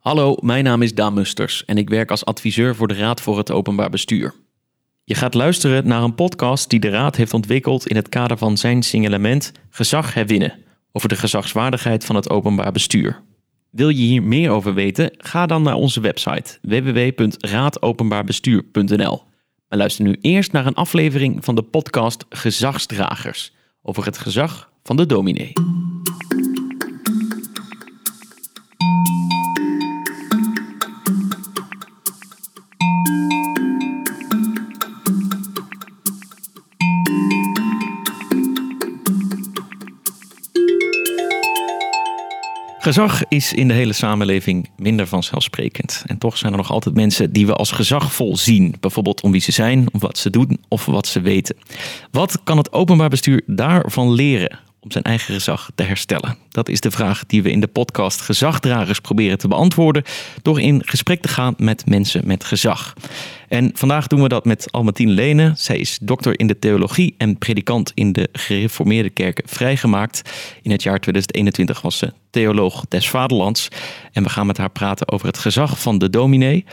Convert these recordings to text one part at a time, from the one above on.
Hallo, mijn naam is Daan Musters en ik werk als adviseur voor de Raad voor het Openbaar Bestuur. Je gaat luisteren naar een podcast die de Raad heeft ontwikkeld in het kader van zijn signalement Gezag herwinnen over de gezagswaardigheid van het openbaar bestuur. Wil je hier meer over weten? Ga dan naar onze website www.raadopenbaarbestuur.nl. Maar luister nu eerst naar een aflevering van de podcast Gezagsdragers over het gezag van de dominee. Gezag is in de hele samenleving minder vanzelfsprekend. En toch zijn er nog altijd mensen die we als gezagvol zien. Bijvoorbeeld om wie ze zijn, of wat ze doen of wat ze weten. Wat kan het openbaar bestuur daarvan leren om zijn eigen gezag te herstellen? Dat is de vraag die we in de podcast Gezagdragers proberen te beantwoorden. Door in gesprek te gaan met mensen met gezag. En vandaag doen we dat met Almatine Lene. Zij is dokter in de theologie en predikant in de gereformeerde kerken vrijgemaakt. In het jaar 2021 was ze theoloog des vaderlands. En we gaan met haar praten over het gezag van de dominee.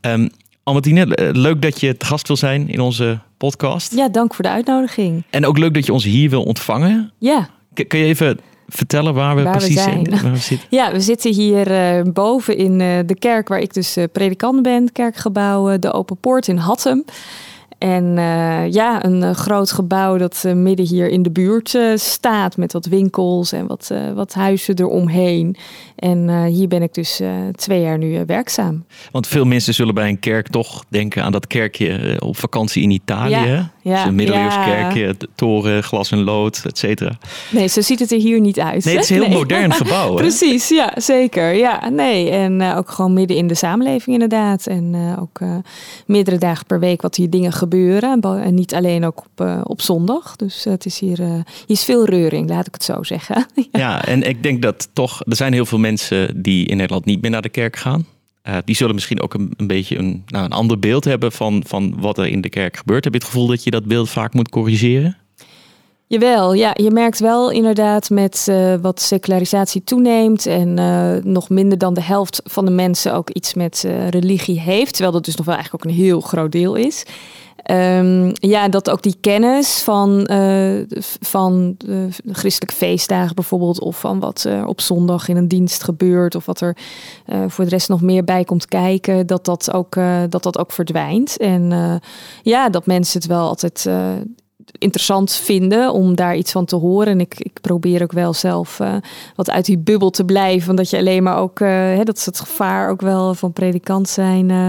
Um, Almatine, leuk dat je te gast wil zijn in onze podcast. Ja, dank voor de uitnodiging. En ook leuk dat je ons hier wil ontvangen. Ja. Kun je even vertellen waar we precies we zijn. Waar we zitten? Ja, we zitten hier uh, boven in uh, de kerk waar ik dus uh, predikant ben, kerkgebouw De Open Poort in Hattem. En ja, een groot gebouw dat midden hier in de buurt staat met wat winkels en wat, wat huizen eromheen. En hier ben ik dus twee jaar nu werkzaam. Want veel mensen zullen bij een kerk toch denken aan dat kerkje op vakantie in Italië. Ja, ja, dus een ja. toren, glas en lood, et cetera. Nee, zo ziet het er hier niet uit. Nee, het is een heel nee. modern gebouw. Precies, ja, zeker. Ja, nee. En ook gewoon midden in de samenleving inderdaad. En ook meerdere dagen per week wat hier dingen gebeuren. En niet alleen ook op, op zondag. Dus het is hier, hier is veel reuring, laat ik het zo zeggen. ja. ja, en ik denk dat toch, er zijn heel veel mensen die in Nederland niet meer naar de kerk gaan. Uh, die zullen misschien ook een, een beetje een, nou, een ander beeld hebben van, van wat er in de kerk gebeurt. Heb je het gevoel dat je dat beeld vaak moet corrigeren? Jawel, ja, je merkt wel inderdaad met uh, wat secularisatie toeneemt en uh, nog minder dan de helft van de mensen ook iets met uh, religie heeft, terwijl dat dus nog wel eigenlijk ook een heel groot deel is. Um, ja, dat ook die kennis van, van christelijke feestdagen bijvoorbeeld, of van wat op zondag in een dienst gebeurt, of wat er voor de rest nog meer bij komt kijken, dat dat ook, dat dat ook verdwijnt. En ja, dat mensen het wel altijd interessant vinden om daar iets van te horen. En ik, ik probeer ook wel zelf uh, wat uit die bubbel te blijven. Dat je alleen maar ook, uh, hè, dat is het gevaar ook wel van predikant zijn. Uh,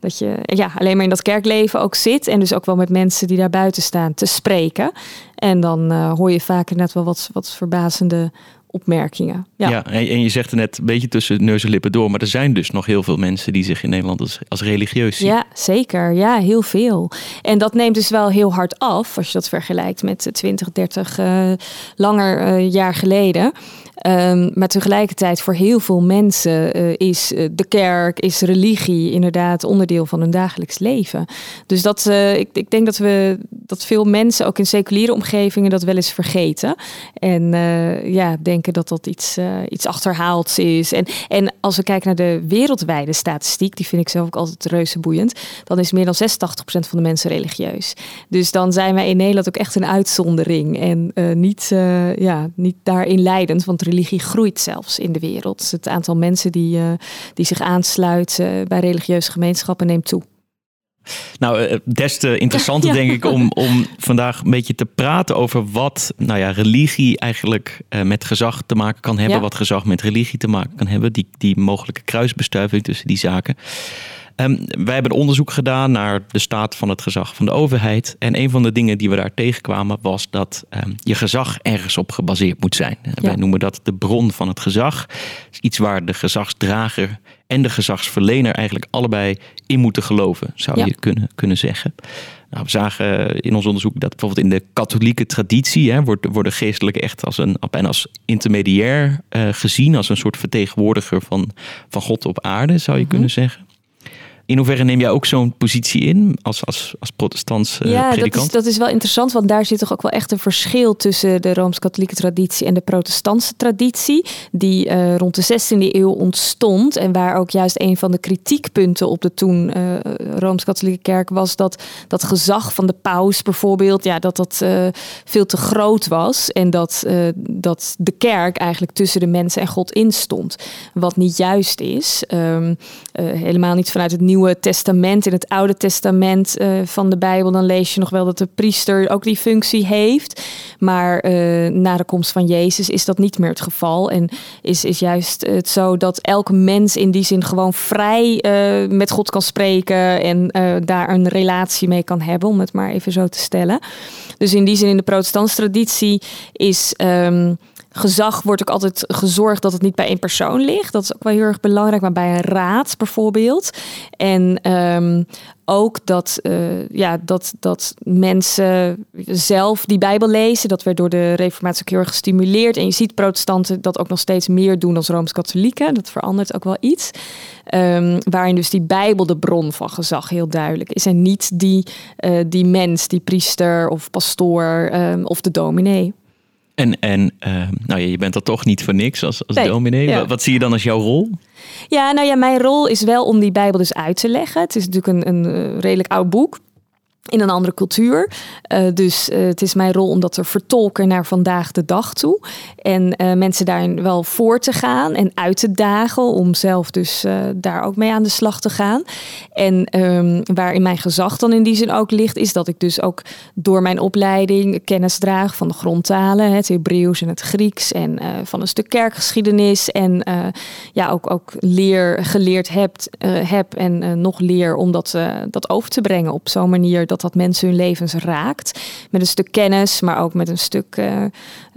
dat je ja, alleen maar in dat kerkleven ook zit. En dus ook wel met mensen die daar buiten staan te spreken. En dan hoor je vaak net wel wat, wat verbazende opmerkingen. Ja, ja en je zegt er net een beetje tussen neus en lippen door, maar er zijn dus nog heel veel mensen die zich in Nederland als, als religieus zien. Ja, zeker. Ja, heel veel. En dat neemt dus wel heel hard af als je dat vergelijkt met 20, 30 uh, langer uh, jaar geleden. Um, maar tegelijkertijd voor heel veel mensen uh, is de kerk, is religie inderdaad onderdeel van hun dagelijks leven. Dus dat, uh, ik, ik, denk dat we dat veel mensen ook in seculiere omgevingen dat wel eens vergeten. En ja, denken dat dat iets, iets achterhaalds is. En, en als we kijken naar de wereldwijde statistiek, die vind ik zelf ook altijd reuze boeiend, dan is meer dan 86% van de mensen religieus. Dus dan zijn wij in Nederland ook echt een uitzondering en niet, ja, niet daarin leidend. Want religie groeit zelfs in de wereld. Dus het aantal mensen die, uh, die zich aansluiten bij religieuze gemeenschappen neemt toe. Nou, eh, des te interessanter ja. denk ik om, om vandaag een beetje te praten over wat nou ja, religie eigenlijk uh, met gezag te maken kan hebben. Ja. Wat gezag met religie te maken kan hebben. Die, die mogelijke kruisbestuiving tussen die zaken. Um, wij hebben onderzoek gedaan naar de staat van het gezag van de overheid. En een van de dingen die we daar tegenkwamen was dat um, je gezag ergens op gebaseerd moet zijn. Ja. Wij noemen dat de bron van het gezag. is iets waar de gezagsdrager en de gezagsverlener eigenlijk allebei in moeten geloven, zou ja. je kunnen, kunnen zeggen. Nou, we zagen in ons onderzoek dat bijvoorbeeld in de katholieke traditie hè, wordt, worden geestelijken echt als een en als intermediair uh, gezien, als een soort vertegenwoordiger van, van God op aarde, zou je mm -hmm. kunnen zeggen. In hoeverre neem jij ook zo'n positie in als, als, als protestants uh, ja, predikant? dat is, dat is wel interessant, want daar zit toch ook wel echt een verschil tussen de Rooms-Katholieke traditie en de protestantse traditie, die uh, rond de 16e eeuw ontstond en waar ook juist een van de kritiekpunten op de toen uh, Rooms-Katholieke kerk was dat dat gezag van de paus bijvoorbeeld, ja, dat dat veel te groot was en dat, dat de kerk eigenlijk tussen de mensen en God instond. Wat niet juist is, um, helemaal niet vanuit het Nieuwe Testament. In het Oude Testament uh, van de Bijbel, dan lees je nog wel dat de priester ook die functie heeft. Maar uh, na de komst van Jezus is dat niet meer het geval. En is, is juist het zo dat elke mens in die zin gewoon vrij uh, met God kan spreken en daar een relatie mee kan hebben, om het maar even zo te stellen. Dus in die zin, in de protestantse traditie is. Um, gezag wordt ook altijd gezorgd dat het niet bij één persoon ligt. Dat is ook wel heel erg belangrijk, maar bij een raad bijvoorbeeld. En um, ook dat, uh, ja, dat, dat mensen zelf die Bijbel lezen. Dat werd door de Reformatie ook heel erg gestimuleerd. En je ziet protestanten dat ook nog steeds meer doen dan Rooms-Katholieken. Dat verandert ook wel iets. Um, waarin dus die Bijbel de bron van gezag heel duidelijk is. En niet die, uh, die mens, die priester of pastoor um, of de dominee. En, en uh, nou ja, je bent er toch niet voor niks als, als nee, dominee. Ja. Wat, wat, zie je dan als jouw rol? Ja, nou ja, mijn rol is wel om die Bijbel dus uit te leggen. Het is natuurlijk een, een redelijk oud boek in een andere cultuur. Uh, dus uh, het is mijn rol om dat te vertolken naar vandaag de dag toe. En uh, mensen daarin wel voor te gaan en uit te dagen om zelf dus daar ook mee aan de slag te gaan. En um, waarin mijn gezag dan in die zin ook ligt, is dat ik dus ook door mijn opleiding kennis draag van de grondtalen, het Hebreeuws en het Grieks en van een stuk kerkgeschiedenis. En ja, ook, ook leer geleerd heb, heb en nog leer om dat, dat over te brengen op zo'n manier dat dat dat mensen hun levens raakt. Met een stuk kennis, maar ook met een stuk uh,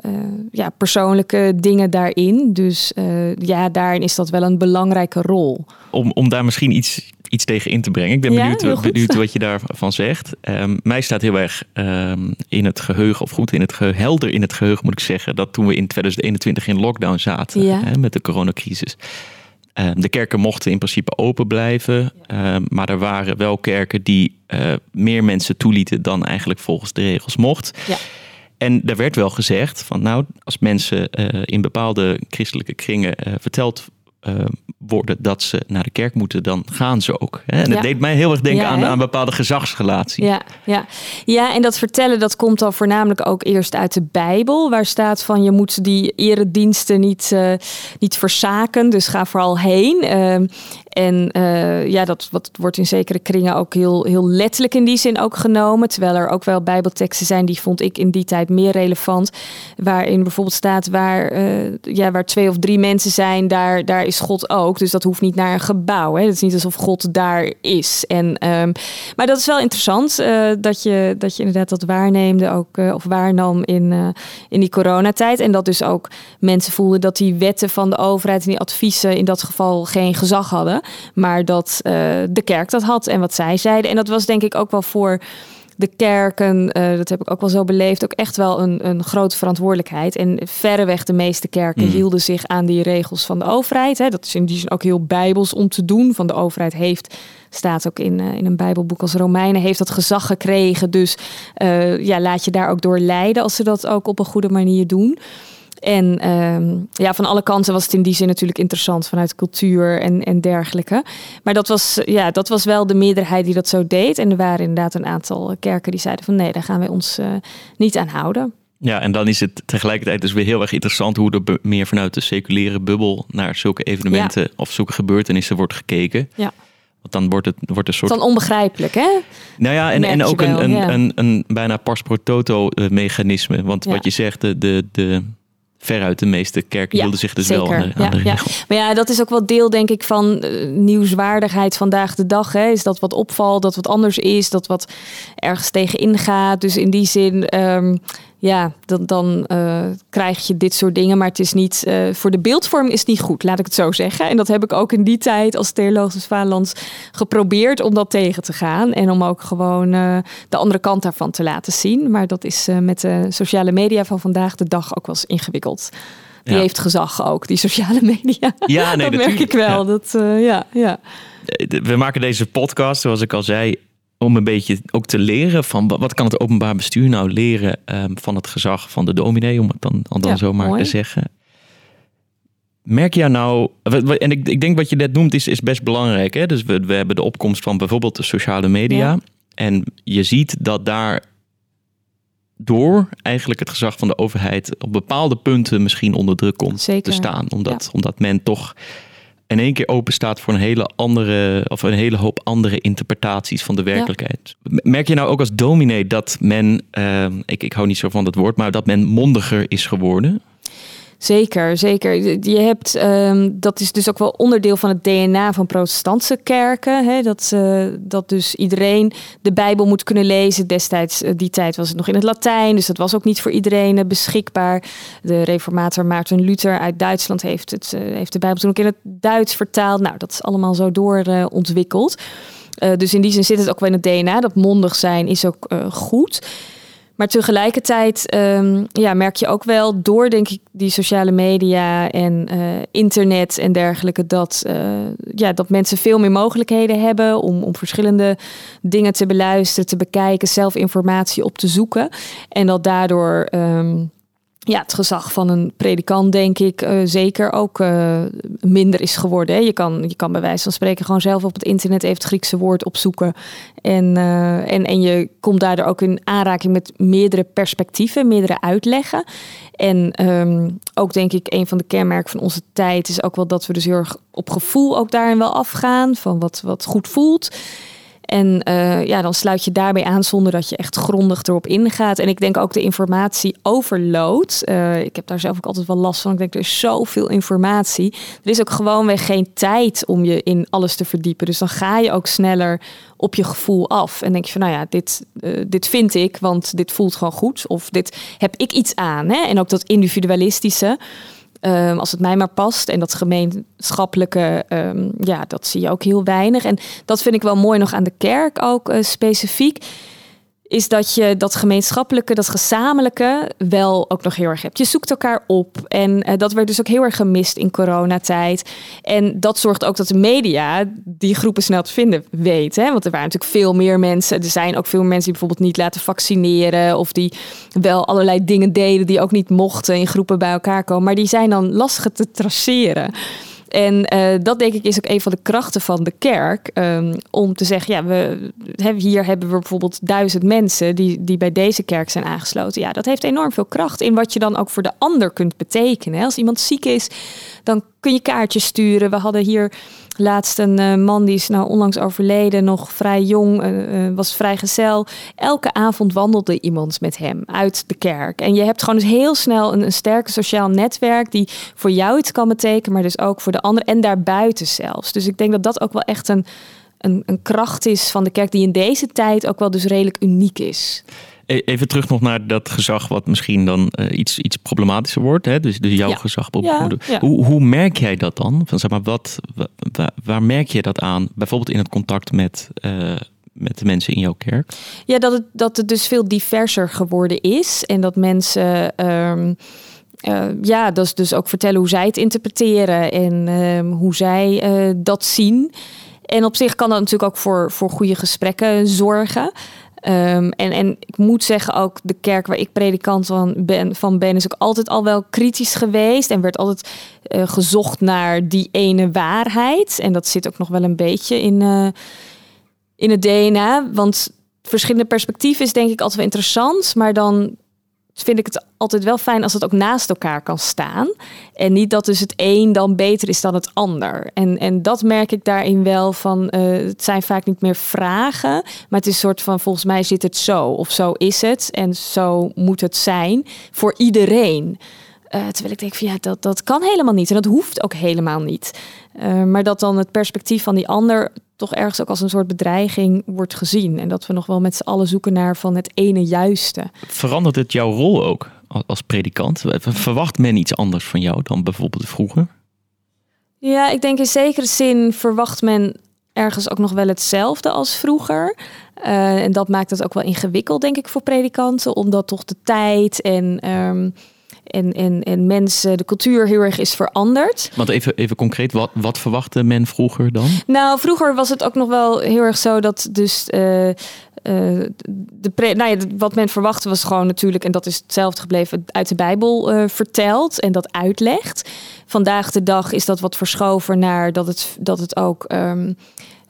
uh, ja, persoonlijke dingen daarin. Dus uh, ja, daarin is dat wel een belangrijke rol. Om, om daar misschien iets, iets tegen in te brengen. Ik ben benieuwd, benieuwd wat je daarvan zegt. Um, mij staat heel erg um, in het geheugen, of goed, in het geheugen, helder in het geheugen moet ik zeggen, dat toen we in 2021 in lockdown zaten ja. hè, met de coronacrisis. Ehm, de kerken mochten in principe open blijven, ja. maar er waren wel kerken die uh, meer mensen toelieten dan eigenlijk volgens de regels mocht. Ja. En er werd wel gezegd van nou, als mensen uh, in bepaalde christelijke kringen uh, verteld uh, worden dat ze naar de kerk moeten, dan gaan ze ook. Hè? En ja. dat deed mij heel erg denken ja, aan, aan bepaalde gezagsrelatie. Ja, ja. ja, en dat vertellen dat komt dan voornamelijk ook eerst uit de Bijbel, waar staat van je moet die erediensten niet, uh, niet verzaken, dus ga vooral heen. Uh, en uh, ja, dat wat, wordt in zekere kringen ook heel, heel letterlijk in die zin ook genomen. Terwijl er ook wel bijbelteksten zijn, die vond ik in die tijd meer relevant. Waarin bijvoorbeeld staat waar, uh, ja, waar twee of drie mensen zijn, daar, daar is God ook. Dus dat hoeft niet naar een gebouw. Het is niet alsof God daar is. En, um, maar dat is wel interessant uh, dat, je, dat je inderdaad dat waarneemde ook, of waarnam in, in die coronatijd. En dat dus ook mensen voelden dat die wetten van de overheid en die adviezen in dat geval geen gezag hadden maar dat uh, de kerk dat had en wat zij zeiden. En dat was denk ik ook wel voor de kerken, uh, dat heb ik ook wel zo beleefd, ook echt wel een, een grote verantwoordelijkheid. En verreweg de meeste kerken mm. hielden zich aan die regels van de overheid. Hè. Dat is in die zin ook heel bijbels om te doen. Van de overheid heeft, staat ook in, uh, in een bijbelboek als Romeinen, heeft dat gezag gekregen. Dus uh, ja, laat je daar ook door leiden als ze dat ook op een goede manier doen. En um, ja, van alle kanten was het in die zin natuurlijk interessant vanuit cultuur en, en dergelijke. Maar dat was, ja, dat was wel de meerderheid die dat zo deed. En er waren inderdaad een aantal kerken die zeiden van nee, daar gaan wij ons uh, niet aan houden. Ja, en dan is het tegelijkertijd dus weer heel erg interessant hoe er meer vanuit de seculiere bubbel naar zulke evenementen ja. of zulke gebeurtenissen wordt gekeken. Ja. Want dan wordt het wordt een soort. Dan onbegrijpelijk, hè? Nou ja, en, en ook wel, een, een, ja. een, een, bijna pars pro toto eh, mechanisme. Want ja. wat je zegt, de, de, de veruit de meeste kerken ja, hielden zich dus zeker. wel aan, de, aan ja, de regel. Ja. Maar ja, dat is ook wel deel, denk ik, van uh, nieuwswaardigheid vandaag de dag. Hè? Is dat wat opvalt, dat wat anders is, dat wat ergens tegen ingaat. Dus in die zin, um, ja, dan, dan uh, krijg je dit soort dingen. Maar het is niet, uh, voor de beeldvorming is het niet goed, laat ik het zo zeggen. En dat heb ik ook in die tijd als theoloog des Vaderlands geprobeerd om dat tegen te gaan. En om ook gewoon uh, de andere kant daarvan te laten zien. Maar dat is met de sociale media van vandaag de dag ook wel eens ingewikkeld. die heeft gezag ook, die sociale media. Ja, nee, dat merk ik wel. Dat, ja, ja. We maken deze podcast, zoals ik al zei, om een beetje ook te leren van wat kan het openbaar bestuur nou leren um, van het gezag van de dominee, om het dan, dan ja, zo maar te zeggen. Merk jij nou, en ik, ik denk wat je net noemt is, is best belangrijk. Hè? Dus we, we hebben de opkomst van bijvoorbeeld de sociale media. En je ziet dat daar door eigenlijk het gezag van de overheid op bepaalde punten misschien onder druk komt te staan. Omdat, omdat men toch in één keer open staat voor een hele andere of een hele hoop andere interpretaties van de werkelijkheid. Merk je nou ook als dominee dat men, uh, ik, ik hou niet zo van dat woord, maar dat men mondiger is geworden? Zeker, zeker. Je hebt, um, dat is dus ook wel onderdeel van het DNA van protestantse kerken. Hè? Dat, uh, dat dus iedereen de Bijbel moet kunnen lezen. Destijds, uh, die tijd was het nog in het Latijn, dus dat was ook niet voor iedereen uh, beschikbaar. De reformator Maarten Luther uit Duitsland heeft, het, heeft de Bijbel toen ook in het Duits vertaald. Nou, dat is allemaal zo doorontwikkeld. dus in die zin zit het ook wel in het DNA. Dat mondig zijn is ook goed. Maar tegelijkertijd um, ja, merk je ook wel door, denk ik, die sociale media en uh, internet en dergelijke, dat, uh, ja, dat mensen veel meer mogelijkheden hebben om, om verschillende dingen te beluisteren, te bekijken, zelf informatie op te zoeken. En dat daardoor. Um, ja, het gezag van een predikant, denk ik, uh, zeker ook uh, minder is geworden. Hè. Je, kan, je kan bij wijze van spreken gewoon zelf op het internet even het Griekse woord opzoeken. En, uh, en, en je komt daardoor ook in aanraking met meerdere perspectieven, meerdere uitleggen. En um, ook denk ik, een van de kenmerken van onze tijd is ook wel dat we dus heel erg op gevoel ook daarin wel afgaan. Van wat, wat goed voelt. En uh, ja, dan sluit je daarbij aan zonder dat je echt grondig erop ingaat. En ik denk ook de informatie overload. Uh, ik heb daar zelf ook altijd wel last van. Ik denk, er is zoveel informatie. Er is ook gewoonweg geen tijd om je in alles te verdiepen. Dus dan ga je ook sneller op je gevoel af. En denk je van, nou ja, dit, uh, dit vind ik, want dit voelt gewoon goed. Of dit heb ik iets aan. Hè? En ook dat individualistische. Um, als het mij maar past. En dat gemeenschappelijke, um, ja, dat zie je ook heel weinig. En dat vind ik wel mooi nog aan de kerk ook uh, specifiek is dat je dat gemeenschappelijke, dat gezamenlijke wel ook nog heel erg hebt. Je zoekt elkaar op en uh, dat werd dus ook heel erg gemist in coronatijd. En dat zorgt ook dat de media die groepen snel te vinden weet. Hè? Want er waren natuurlijk veel meer mensen. Er zijn ook veel mensen die bijvoorbeeld niet laten vaccineren of die wel allerlei dingen deden die ook niet mochten in groepen bij elkaar komen. Maar die zijn dan lastig te traceren. En uh, dat denk ik is ook een van de krachten van de kerk. Um, om te zeggen, ja, we, hier hebben we bijvoorbeeld duizend mensen die, die bij deze kerk zijn aangesloten. Ja, dat heeft enorm veel kracht in wat je dan ook voor de ander kunt betekenen. Als iemand ziek is, dan kun je kaartjes sturen. We hadden hier laatst een uh, man die is nou onlangs overleden, nog vrij jong, uh, uh, was vrijgezel. Elke avond wandelde iemand met hem uit de kerk. En je hebt gewoon dus heel snel een, een sterke sociaal netwerk die voor jou iets kan betekenen, maar dus ook voor de ander en daarbuiten zelfs. Dus ik denk dat dat ook wel echt een, een, een kracht is van de kerk die in deze tijd ook wel dus redelijk uniek is. E-, even terug nog naar dat gezag wat misschien dan uh, iets, iets problematischer wordt. Hè? Dus, dus jouw ja. gezag. Ja, ja. Hoe, hoe merk jij dat dan? Van, zeg maar, wat, waar, waar, merk je dat aan? Bijvoorbeeld in het contact met, uh, met de mensen in jouw kerk? Ja, dat het, dat het dus veel diverser geworden is. En dat mensen... Um, uh, ja, dat is dus ook vertellen hoe zij het interpreteren en uh, hoe zij dat zien. En op zich kan dat natuurlijk ook voor, voor goede gesprekken zorgen. Um, en, en ik moet zeggen, ook de kerk waar ik predikant van ben, van ben is ook altijd al wel kritisch geweest. En werd altijd uh, gezocht naar die ene waarheid. En dat zit ook nog wel een beetje in, uh, in het DNA. Want verschillende perspectieven is denk ik altijd wel interessant. Maar dan vind ik het altijd wel fijn als het ook naast elkaar kan staan. En niet dat dus het een dan beter is dan het ander. En, en dat merk ik daarin wel van, uh, het zijn vaak niet meer vragen, maar het is een soort van, volgens mij zit het zo of zo is het en zo moet het zijn voor iedereen. Uh, terwijl ik denk van ja, dat, dat kan helemaal niet en dat hoeft ook helemaal niet. Uh, maar dat dan het perspectief van die ander toch ergens ook als een soort bedreiging wordt gezien. En dat we nog wel met z'n allen zoeken naar van het ene juiste. Verandert het jouw rol ook als predikant? Verwacht men iets anders van jou dan bijvoorbeeld vroeger? Ja, ik denk in zekere zin verwacht men ergens ook nog wel hetzelfde als vroeger. Uh, en dat maakt het ook wel ingewikkeld, denk ik, voor predikanten, omdat toch de tijd en um, en, en, en mensen, de cultuur heel erg is veranderd. Want even, even concreet, wat, wat verwachtte men vroeger dan? Nou, vroeger was het ook nog wel heel erg zo dat dus uh, uh, de pre nou ja, wat men verwachtte was gewoon natuurlijk, en dat is hetzelfde gebleven, uit de Bijbel uh, vertelt en dat uitlegt. Vandaag de dag is dat wat verschoven naar dat het, dat het ook. Um,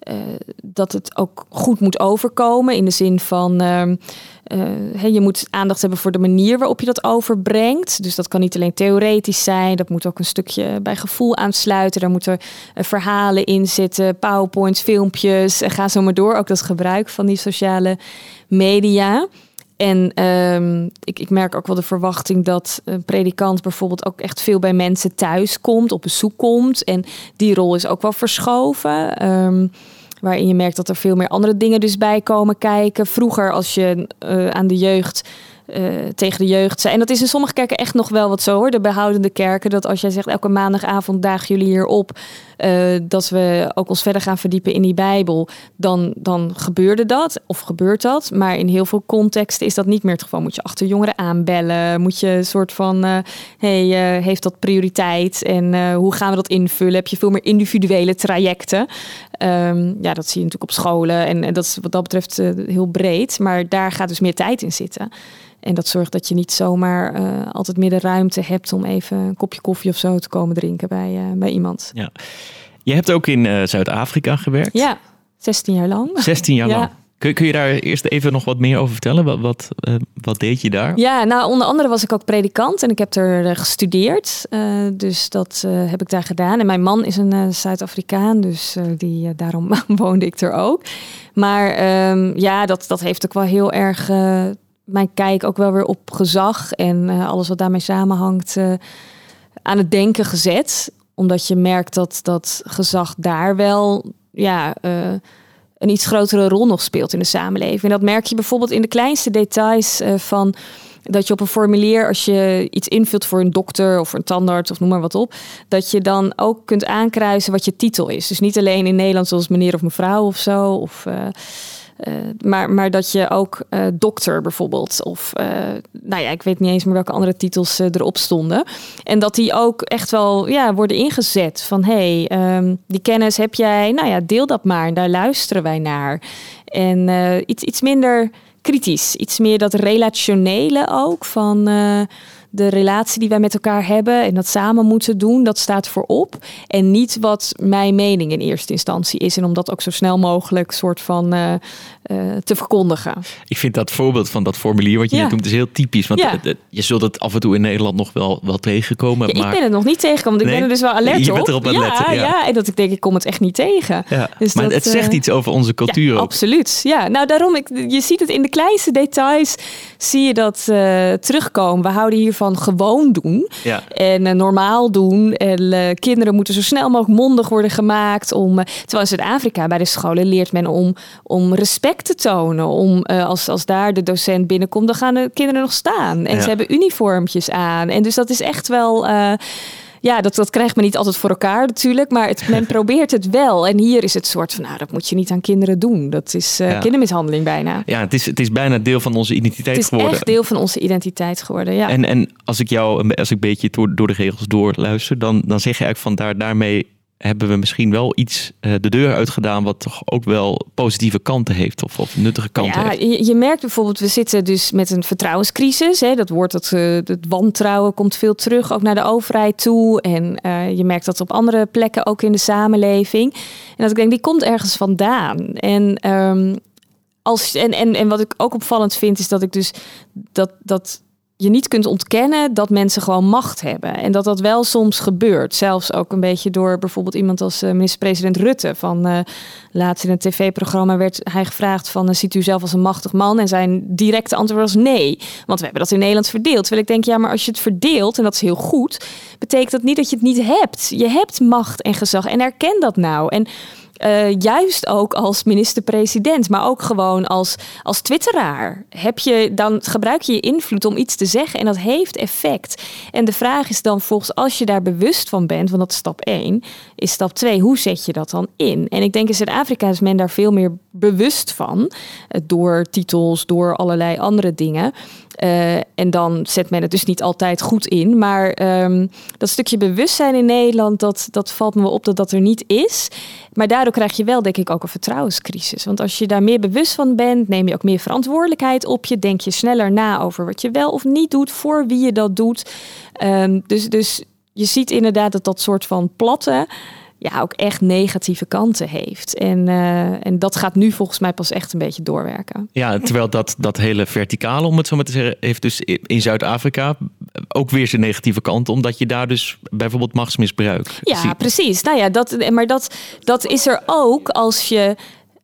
uh, dat het ook goed moet overkomen in de zin van uh, uh, je moet aandacht hebben voor de manier waarop je dat overbrengt. Dus dat kan niet alleen theoretisch zijn, dat moet ook een stukje bij gevoel aansluiten. Daar moeten verhalen in zitten, PowerPoints, filmpjes, ga zo maar door. Ook dat gebruik van die sociale media. En um, ik, ik, merk ook wel de verwachting dat een predikant bijvoorbeeld ook echt veel bij mensen thuis komt, op bezoek komt. En die rol is ook wel verschoven. Um, waarin je merkt dat er veel meer andere dingen dus bij komen kijken. Vroeger als je uh, aan de jeugd uh, tegen de jeugd zijn. En dat is in sommige kerken echt nog wel wat zo hoor. De behoudende kerken. Dat als jij zegt elke maandagavond dagen jullie hier op. Uh, dat we ook ons verder gaan verdiepen in die Bijbel. Dan, dan gebeurde dat. Of gebeurt dat. Maar in heel veel contexten is dat niet meer het geval. Moet je achter jongeren aanbellen. Moet je een soort van. Uh, hey, uh, heeft dat prioriteit? En hoe gaan we dat invullen? Heb je veel meer individuele trajecten? Um, ja, dat zie je natuurlijk op scholen. En, dat is wat dat betreft heel breed. Maar daar gaat dus meer tijd in zitten. En dat zorgt dat je niet zomaar altijd meer de ruimte hebt om even een kopje koffie of zo te komen drinken bij, bij iemand. Ja. Je hebt ook in uh, Zuid-Afrika gewerkt. Ja, 16 jaar lang. 16 jaar ja. lang. Kun, kun, je daar eerst even nog wat meer over vertellen? Wat, wat, wat, deed je daar? Ja, nou onder andere was ik ook predikant en ik heb er gestudeerd. dus dat heb ik daar gedaan. En mijn man is een Zuid-Afrikaan, dus die, daarom woonde ik er ook. Maar um, ja, dat, dat heeft ook wel heel erg mijn kijk ook wel weer op gezag en alles wat daarmee samenhangt aan het denken gezet. Omdat je merkt dat dat gezag daar wel ja, uh, een iets grotere rol nog speelt in de samenleving. En dat merk je bijvoorbeeld in de kleinste details van dat je op een formulier, als je iets invult voor een dokter of een tandarts of noem maar wat op, dat je dan ook kunt aankruisen wat je titel is. Dus niet alleen in Nederland zoals meneer of mevrouw of zo. Of, uh, uh, maar, maar dat je ook uh, dokter bijvoorbeeld, of uh, nou ja, ik weet niet eens meer welke andere titels erop stonden. En dat die ook echt wel ja, worden ingezet van hé, hey, um, die kennis heb jij, nou ja, deel dat maar, daar luisteren wij naar. En iets, iets minder kritisch, iets meer dat relationele ook van de relatie die wij met elkaar hebben en dat samen moeten doen, dat staat voorop. En niet wat mijn mening in eerste instantie is. En om dat ook zo snel mogelijk soort van uh, uh, te verkondigen. Ik vind dat voorbeeld van dat formulier wat je ja. net noemt, is heel typisch. Want ja. je zult het af en toe in Nederland nog wel, wel tegenkomen. Ja, maar... Ik ben het nog niet tegengekomen, want nee, ik ben er dus wel alert je op. bent erop aan ja. Ja. ja, en dat ik denk, ik kom het echt niet tegen. Dus maar dat, het zegt uh, iets over onze cultuur ook. Absoluut. Ja, nou daarom, ik, je ziet het in de kleinste details, zie je dat terugkomen. We houden hier van gewoon doen ja. en uh, normaal doen. En uh, kinderen moeten zo snel mogelijk mondig worden gemaakt. Om, uh, terwijl in Zuid-Afrika bij de scholen leert men om, om respect te tonen. Om, als, als daar de docent binnenkomt, dan gaan de kinderen nog staan. En Ja. ze hebben uniformpjes aan. En dus dat is echt wel ja, dat, dat krijgt men niet altijd voor elkaar natuurlijk, maar het, men probeert het wel. En hier is het soort van, nou, dat moet je niet aan kinderen doen. Dat is uh, Ja. kindermishandeling bijna. Ja, het is, het is bijna deel van onze identiteit Het is geworden. echt deel van onze identiteit geworden, ja. En, en als ik jou, als ik een beetje door, door de regels doorluister, dan, dan zeg je eigenlijk van daar, daarmee hebben we misschien wel iets eh, de deur uitgedaan wat toch ook wel positieve kanten heeft of, of nuttige kanten Ja, heeft. je, je merkt bijvoorbeeld, we zitten dus met een vertrouwenscrisis. Hè, dat woord, dat, het wantrouwen komt veel terug, ook naar de overheid toe. En eh, je merkt dat op andere plekken, ook in de samenleving. En dat ik denk, die komt ergens vandaan. En, ehm, als, en, en, en wat ik ook opvallend vind, is dat ik dus dat, dat je niet kunt ontkennen dat mensen gewoon macht hebben. En dat dat wel soms gebeurt. Zelfs ook een beetje door bijvoorbeeld iemand als eh, minister-president Rutte. Van eh, laatst in een tv-programma werd hij gevraagd van... eh, ziet u zelf als een machtig man? En zijn directe antwoord was nee. Want we hebben dat in Nederland verdeeld. Terwijl ik denk, ja, maar als je het verdeelt, en dat is heel goed... betekent dat niet dat je het niet hebt. Je hebt macht en gezag. En erken dat nou. En eh, juist ook als minister-president, maar ook gewoon als, als twitteraar. Heb je, dan gebruik je je invloed om iets te zeggen en dat heeft effect. En de vraag is dan volgens, als je daar bewust van bent, want dat is stap 1, is stap 2, hoe zet je dat dan in? En ik denk in Zuid-Afrika is men daar veel meer bewust van, eh, door titels, door allerlei andere dingen. Uh, en dan zet men het dus niet altijd goed in. Maar ehm, dat stukje bewustzijn in Nederland, dat, dat valt me op dat dat er niet is. Maar daardoor krijg je wel, denk ik, ook een vertrouwenscrisis. Want als je daar meer bewust van bent, neem je ook meer verantwoordelijkheid op je. Denk je sneller na over wat je wel of niet doet, voor wie je dat doet. Um, dus, dus je ziet inderdaad dat dat soort van platte ja, ook echt negatieve kanten heeft. En, uh, en dat gaat nu volgens mij pas echt een beetje doorwerken. Ja, terwijl dat, dat hele verticale, om het zo maar te zeggen, heeft dus in Zuid-Afrika ook weer zijn negatieve kant, omdat je daar dus bijvoorbeeld machtsmisbruik Ja, ziet. precies. Nou ja, dat, maar dat, dat is er ook als je.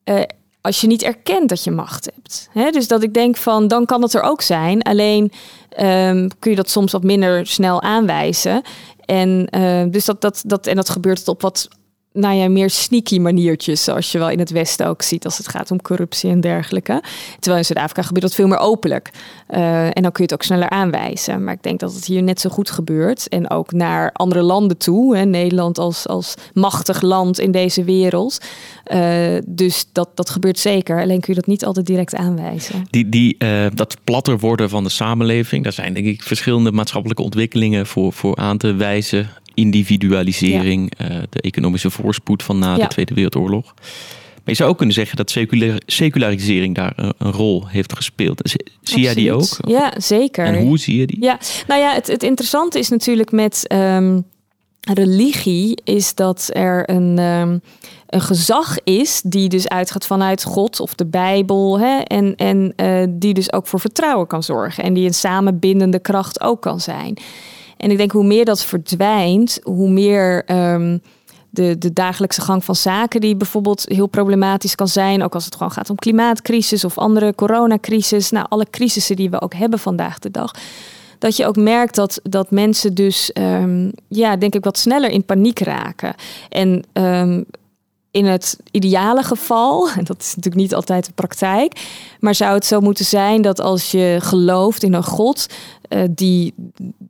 Uh, als je niet erkent dat je macht hebt. He, dus dat ik denk van, dan kan het er ook zijn. Alleen um, kun je dat soms wat minder snel aanwijzen. En uh, dus dat, dat, dat, en dat gebeurt op wat nou ja, meer sneaky maniertjes, zoals je wel in het Westen ook ziet als het gaat om corruptie en dergelijke. Terwijl in Zuid-Afrika gebeurt dat veel meer openlijk. Uh, en dan kun je het ook sneller aanwijzen. Maar ik denk dat het hier net zo goed gebeurt. En ook naar andere landen toe. Hè, Nederland als, als machtig land in deze wereld. Uh, dus dat, dat gebeurt zeker. Alleen kun je dat niet altijd direct aanwijzen. Die, die, uh, dat platter worden van de samenleving, daar zijn denk ik verschillende maatschappelijke ontwikkelingen voor, voor aan te wijzen individualisering, ja. uh, de economische voorspoed van na de Tweede Wereldoorlog. Maar je zou ook kunnen zeggen dat secular, secularisering daar een, een, rol heeft gespeeld. Zie jij die ook? Ja, zeker. En hoe zie je die? Ja, nou ja, het, het interessante is natuurlijk met um, religie, is dat er een, um, een gezag is die dus uitgaat vanuit God of de Bijbel. Hè, en en uh, die dus ook voor vertrouwen kan zorgen. En die een samenbindende kracht ook kan zijn. En ik denk hoe meer dat verdwijnt, hoe meer um, de, de dagelijkse gang van zaken, die bijvoorbeeld heel problematisch kan zijn, ook als het gewoon gaat om klimaatcrisis of andere coronacrisis, nou alle crisissen die we ook hebben vandaag de dag. Dat je ook merkt dat, dat mensen dus, um, ja, denk ik, wat sneller in paniek raken. En um, in het ideale geval, en dat is natuurlijk niet altijd de praktijk, maar zou het zo moeten zijn dat als je gelooft in een God uh, die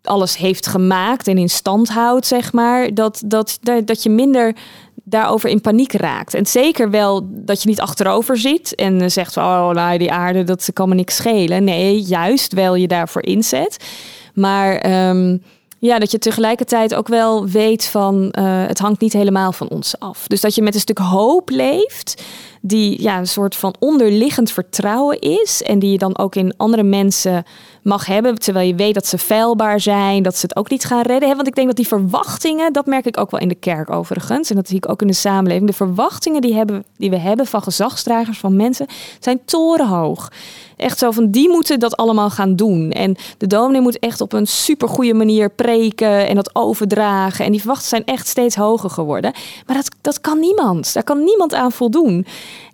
alles heeft gemaakt en in stand houdt, zeg maar, dat, dat, dat je minder daarover in paniek raakt. En zeker wel dat je niet achterover zit en zegt van, oh, nou, die aarde, dat kan me niks schelen. Nee, juist wel je daarvoor inzet. Maar um, ja, dat je tegelijkertijd ook wel weet van uh, het hangt niet helemaal van ons af. Dus dat je met een stuk hoop leeft, die ja, een soort van onderliggend vertrouwen is. En die je dan ook in andere mensen mag hebben. Terwijl je weet dat ze feilbaar zijn, dat ze het ook niet gaan redden. Want ik denk dat die verwachtingen, dat merk ik ook wel in de kerk overigens. En dat zie ik ook in de samenleving. De verwachtingen die, hebben, die we hebben van gezagsdragers, van mensen, zijn torenhoog. Echt zo van, die moeten dat allemaal gaan doen. En de dominee moet echt op een supergoeie manier preken en dat overdragen. En die verwachtingen zijn echt steeds hoger geworden. Maar dat, dat kan niemand. Daar kan niemand aan voldoen.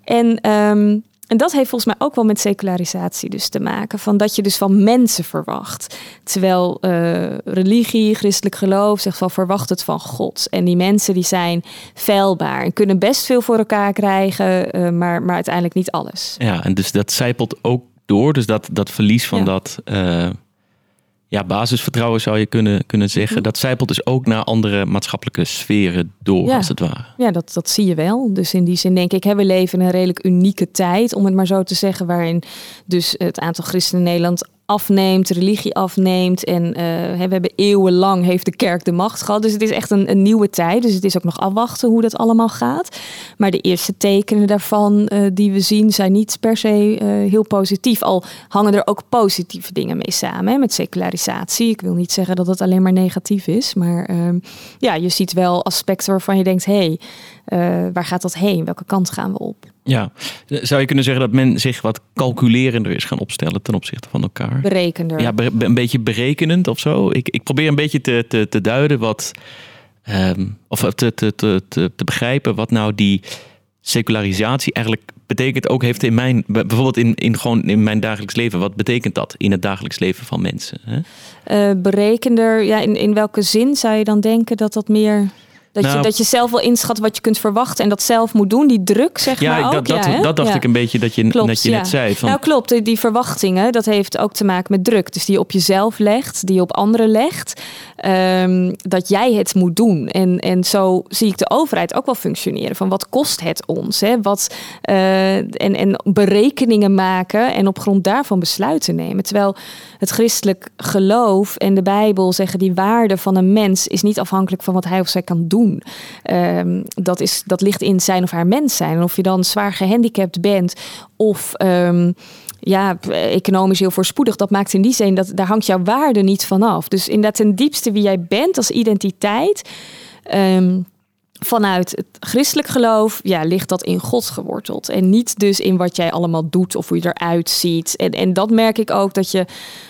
En, um, en dat heeft volgens mij ook wel met secularisatie dus te maken. Van dat je dus van mensen verwacht. Terwijl uh, religie, christelijk geloof zegt van verwacht het van God. En die mensen die zijn feilbaar en kunnen best veel voor elkaar krijgen, uh, maar, maar uiteindelijk niet alles. Ja, en dus dat zijpelt ook door. Dus dat, dat verlies van ja. dat uh, ja, basisvertrouwen zou je kunnen, kunnen zeggen. Dat zijpelt dus ook naar andere maatschappelijke sferen door, ja. als het ware. Ja, dat, dat zie je wel. Dus in die zin denk ik, hè, we leven in een redelijk unieke tijd, om het maar zo te zeggen, waarin dus het aantal christenen in Nederland afneemt, religie afneemt. En uh, we hebben eeuwenlang heeft de kerk de macht gehad. Dus het is echt een, een, nieuwe tijd. Dus het is ook nog afwachten hoe dat allemaal gaat. Maar de eerste tekenen daarvan uh, die we zien zijn niet per se uh, heel positief. Al hangen er ook positieve dingen mee samen hè, met secularisatie. Ik wil niet zeggen dat het alleen maar negatief is. Maar ehm, ja, je ziet wel aspecten waarvan je denkt, hé, hey, waar gaat dat heen? Welke kant gaan we op? Ja, zou je kunnen zeggen dat men zich wat calculerender is gaan opstellen ten opzichte van elkaar? Berekender. Ja, be een beetje berekenend of zo. Ik, ik probeer een beetje te, te, te duiden wat, um, of te, te, te, te, te begrijpen wat nou die secularisatie eigenlijk betekent ook heeft in mijn, bijvoorbeeld in, in, gewoon in mijn dagelijks leven. Wat betekent dat in het dagelijks leven van mensen? Hè? Uh, berekender, ja, in, in welke zin zou je dan denken dat dat meer Dat, je, Nou- dat je zelf wel inschat wat je kunt verwachten en dat zelf moet doen. Die druk, zeg Ja, maar ook. dat, ja, dat dacht Ja. ik een beetje dat je, Klopt, dat je ja. net zei. Van, Nou klopt, die, die verwachtingen, dat heeft ook te maken met druk. Dus die je op jezelf legt, die je op anderen legt. ehm, dat jij het moet doen. En, en zo zie ik de overheid ook wel functioneren. Van wat kost het ons? Hè? Wat, eh, en, en berekeningen maken en op grond daarvan besluiten nemen. Terwijl het christelijk geloof en de Bijbel zeggen die waarde van een mens is niet afhankelijk van wat hij of zij kan doen. Ehm, dat, is, dat ligt in zijn of haar mens zijn. En of je dan zwaar gehandicapt bent of ehm, ja, economisch heel voorspoedig, dat maakt in die zin dat daar hangt jouw waarde niet van af. Dus inderdaad ten diepste wie jij bent als identiteit. ehm, vanuit het christelijk geloof ja, ligt dat in God geworteld. En niet dus in wat jij allemaal doet of hoe je eruit ziet. En, en dat merk ik ook dat je,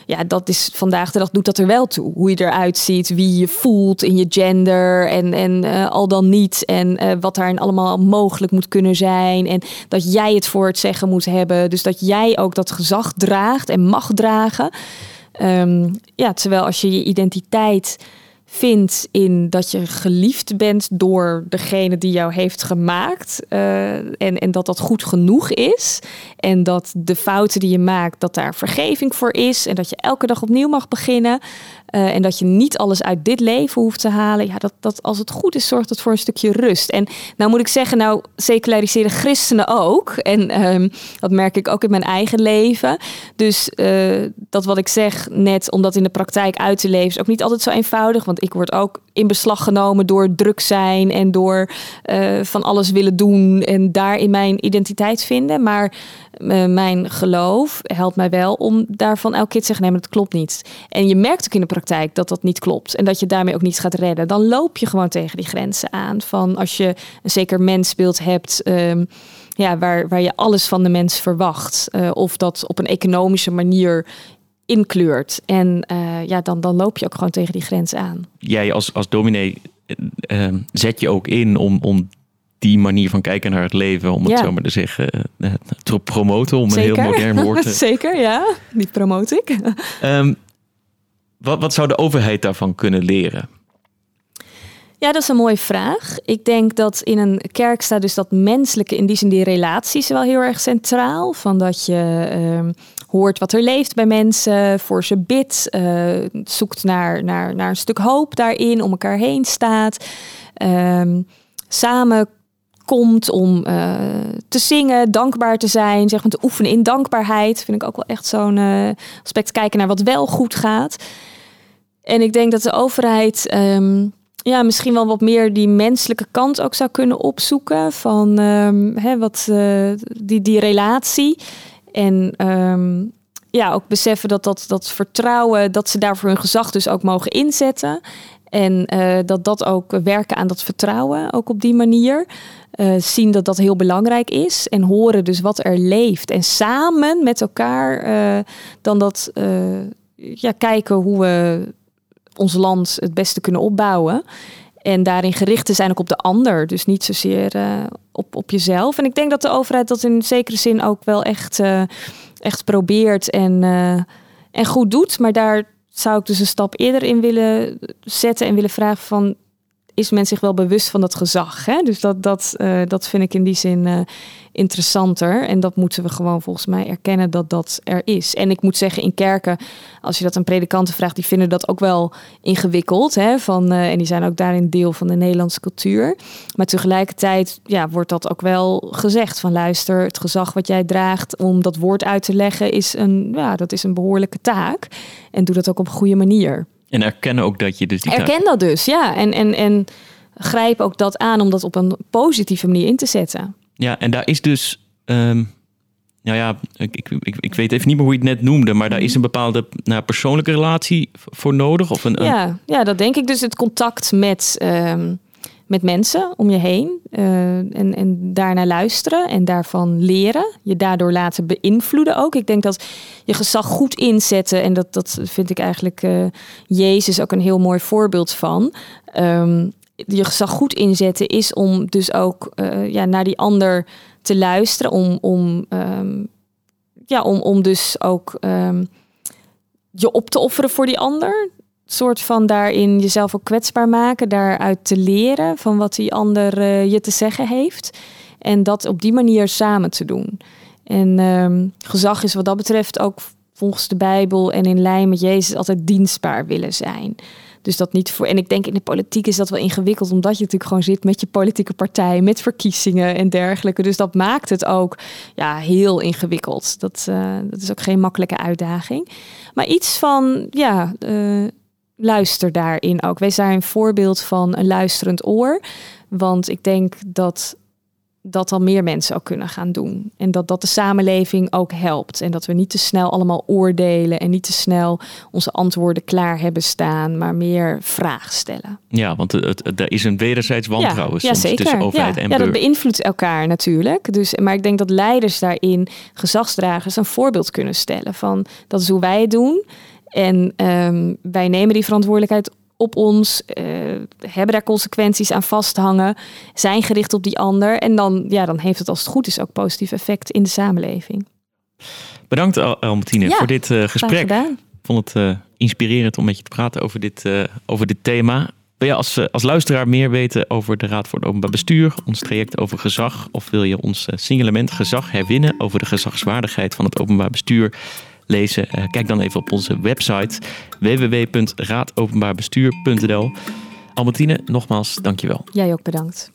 ja, dat is vandaag de dag doet dat er wel toe. Hoe je eruit ziet, wie je voelt in je gender en, en eh, al dan niet. En eh, wat daarin allemaal mogelijk moet kunnen zijn. En dat jij het voor het zeggen moet hebben. Dus dat jij ook dat gezag draagt en mag dragen. Ehm, ja, terwijl als je je identiteit vindt in dat je geliefd bent door degene die jou heeft gemaakt. eh, en, en dat dat goed genoeg is. En dat de fouten die je maakt, dat daar vergeving voor is. En dat je elke dag opnieuw mag beginnen. eh, en dat je niet alles uit dit leven hoeft te halen. Ja, dat, dat als het goed is, zorgt het voor een stukje rust. En nou moet ik zeggen, nou seculariseren christenen ook. En ehm, dat merk ik ook in mijn eigen leven. Dus eh, dat wat ik zeg net, om dat in de praktijk uit te leven, is ook niet altijd zo eenvoudig. Want ik word ook in beslag genomen door druk zijn en door eh, van alles willen doen en daarin mijn identiteit vinden. Maar eh, mijn geloof helpt mij wel om daarvan elke keer te zeggen: nee, maar dat klopt niet. En je merkt ook in de praktijk dat dat niet klopt en dat je daarmee ook niet gaat redden. Dan loop je gewoon tegen die grenzen aan. Van als je een zeker mensbeeld hebt. ehm, ja, waar, waar je alles van de mens verwacht. eh, of dat op een economische manier inkleurt. En eh, ja, dan, dan loop je ook gewoon tegen die grens aan. Jij als, als dominee eh, eh, zet je ook in om, om die manier van kijken naar het leven, om het Ja. zo maar te zeggen, te promoten, om een heel modern woord te... Zeker, ja. Die promote ik. Ehm, wat, wat zou de overheid daarvan kunnen leren? Ja, dat is een mooie vraag. Ik denk dat in een kerk staat dus dat menselijke, in die zin die relaties wel heel erg centraal. Van dat je ehm, hoort wat er leeft bij mensen, voor ze bidt, eh, zoekt naar, naar, naar een stuk hoop daarin, om elkaar heen staat. Ehm, samen komt om eh, te zingen, dankbaar te zijn, zeg maar te oefenen in dankbaarheid. Vind ik ook wel echt zo'n eh, aspect kijken naar wat wel goed gaat. En ik denk dat de overheid ehm, ja, misschien wel wat meer die menselijke kant ook zou kunnen opzoeken van ehm, hè, wat, eh, die, die relatie. En ehm, ja, ook beseffen dat, dat dat vertrouwen, dat ze daarvoor hun gezag dus ook mogen inzetten. En eh, dat dat ook werken aan dat vertrouwen, ook op die manier. Eh, zien dat dat heel belangrijk is. En horen dus wat er leeft. En samen met elkaar dan dat ja, kijken hoe we ons land het beste kunnen opbouwen. En daarin gericht te zijn ook op de ander. Dus niet zozeer eh, op, op jezelf. En ik denk dat de overheid dat in zekere zin ook wel echt, eh, echt probeert en, eh, en goed doet. Maar daar zou ik dus een stap eerder in willen zetten en willen vragen van... Is men zich wel bewust van dat gezag? Hè? Dus dat, dat, eh, dat vind ik in die zin eh, interessanter. En dat moeten we gewoon volgens mij erkennen dat dat er is. En ik moet zeggen, in kerken, als je dat aan predikanten vraagt, die vinden dat ook wel ingewikkeld. Hè? Van, eh, en die zijn ook daarin deel van de Nederlandse cultuur. Maar tegelijkertijd ja, wordt dat ook wel gezegd van luister, het gezag wat jij draagt om dat woord uit te leggen, is een, ja, dat is een behoorlijke taak. En doe dat ook op een goede manier. En erkennen ook dat je dus die Erken dat dus, ja. En, en, en grijp ook dat aan om dat op een positieve manier in te zetten. Ja, en daar is dus... ehm, nou ja, ik, ik, ik, ik weet even niet meer hoe je het net noemde, maar daar is een bepaalde nou, persoonlijke relatie voor nodig? Of een, een- Ja, ja, dat denk ik. Dus het contact met, ehm, met mensen om je heen. eh, en, en daarnaar luisteren en daarvan leren. Je daardoor laten beïnvloeden ook. Ik denk dat je gezag goed inzetten. En dat, dat vind ik eigenlijk eh, Jezus ook een heel mooi voorbeeld van. Ehm, je gezag goed inzetten is om dus ook eh, ja, naar die ander te luisteren. Om, om, ehm, ja, om, om dus ook ehm, je op te offeren voor die ander soort van daarin jezelf ook kwetsbaar maken, daaruit te leren van wat die ander uh, je te zeggen heeft. En dat op die manier samen te doen. En ehm, gezag is wat dat betreft ook volgens de Bijbel en in lijn met Jezus altijd dienstbaar willen zijn. Dus dat niet voor. En ik denk in de politiek is dat wel ingewikkeld, omdat je natuurlijk gewoon zit met je politieke partij, met verkiezingen en dergelijke. Dus dat maakt het ook ja, heel ingewikkeld. Dat, uh, dat is ook geen makkelijke uitdaging. Maar iets van, ja, uh, luister daarin ook. Wees daar een voorbeeld van een luisterend oor. Want ik denk dat dat al meer mensen ook kunnen gaan doen. En dat dat de samenleving ook helpt. En dat we niet te snel allemaal oordelen en niet te snel onze antwoorden klaar hebben staan, maar meer vragen stellen. Ja, want het, er is een wederzijds wantrouwen ja, soms tussen overheid ja, en Ja, dat beïnvloedt elkaar natuurlijk. Dus, maar ik denk dat leiders daarin, gezagsdragers, een voorbeeld kunnen stellen van dat is hoe wij het doen. En um, wij nemen die verantwoordelijkheid op ons, uh, hebben daar consequenties aan vasthangen, zijn gericht op die ander. En dan, ja, dan heeft het als het goed is ook positief effect in de samenleving. Bedankt Albertine voor dit uh, gesprek. Ik vond het uh, inspirerend om met je te praten over dit, over dit thema. Wil je als, als luisteraar meer weten over de Raad voor het Openbaar Bestuur, ons traject over gezag, of wil je ons signalement gezag herwinnen over de gezagswaardigheid van het openbaar bestuur? Lezen, uh, kijk dan even op onze website www.raadopenbaarbestuur.nl. Albertine, nogmaals, dankjewel. Jij ook bedankt.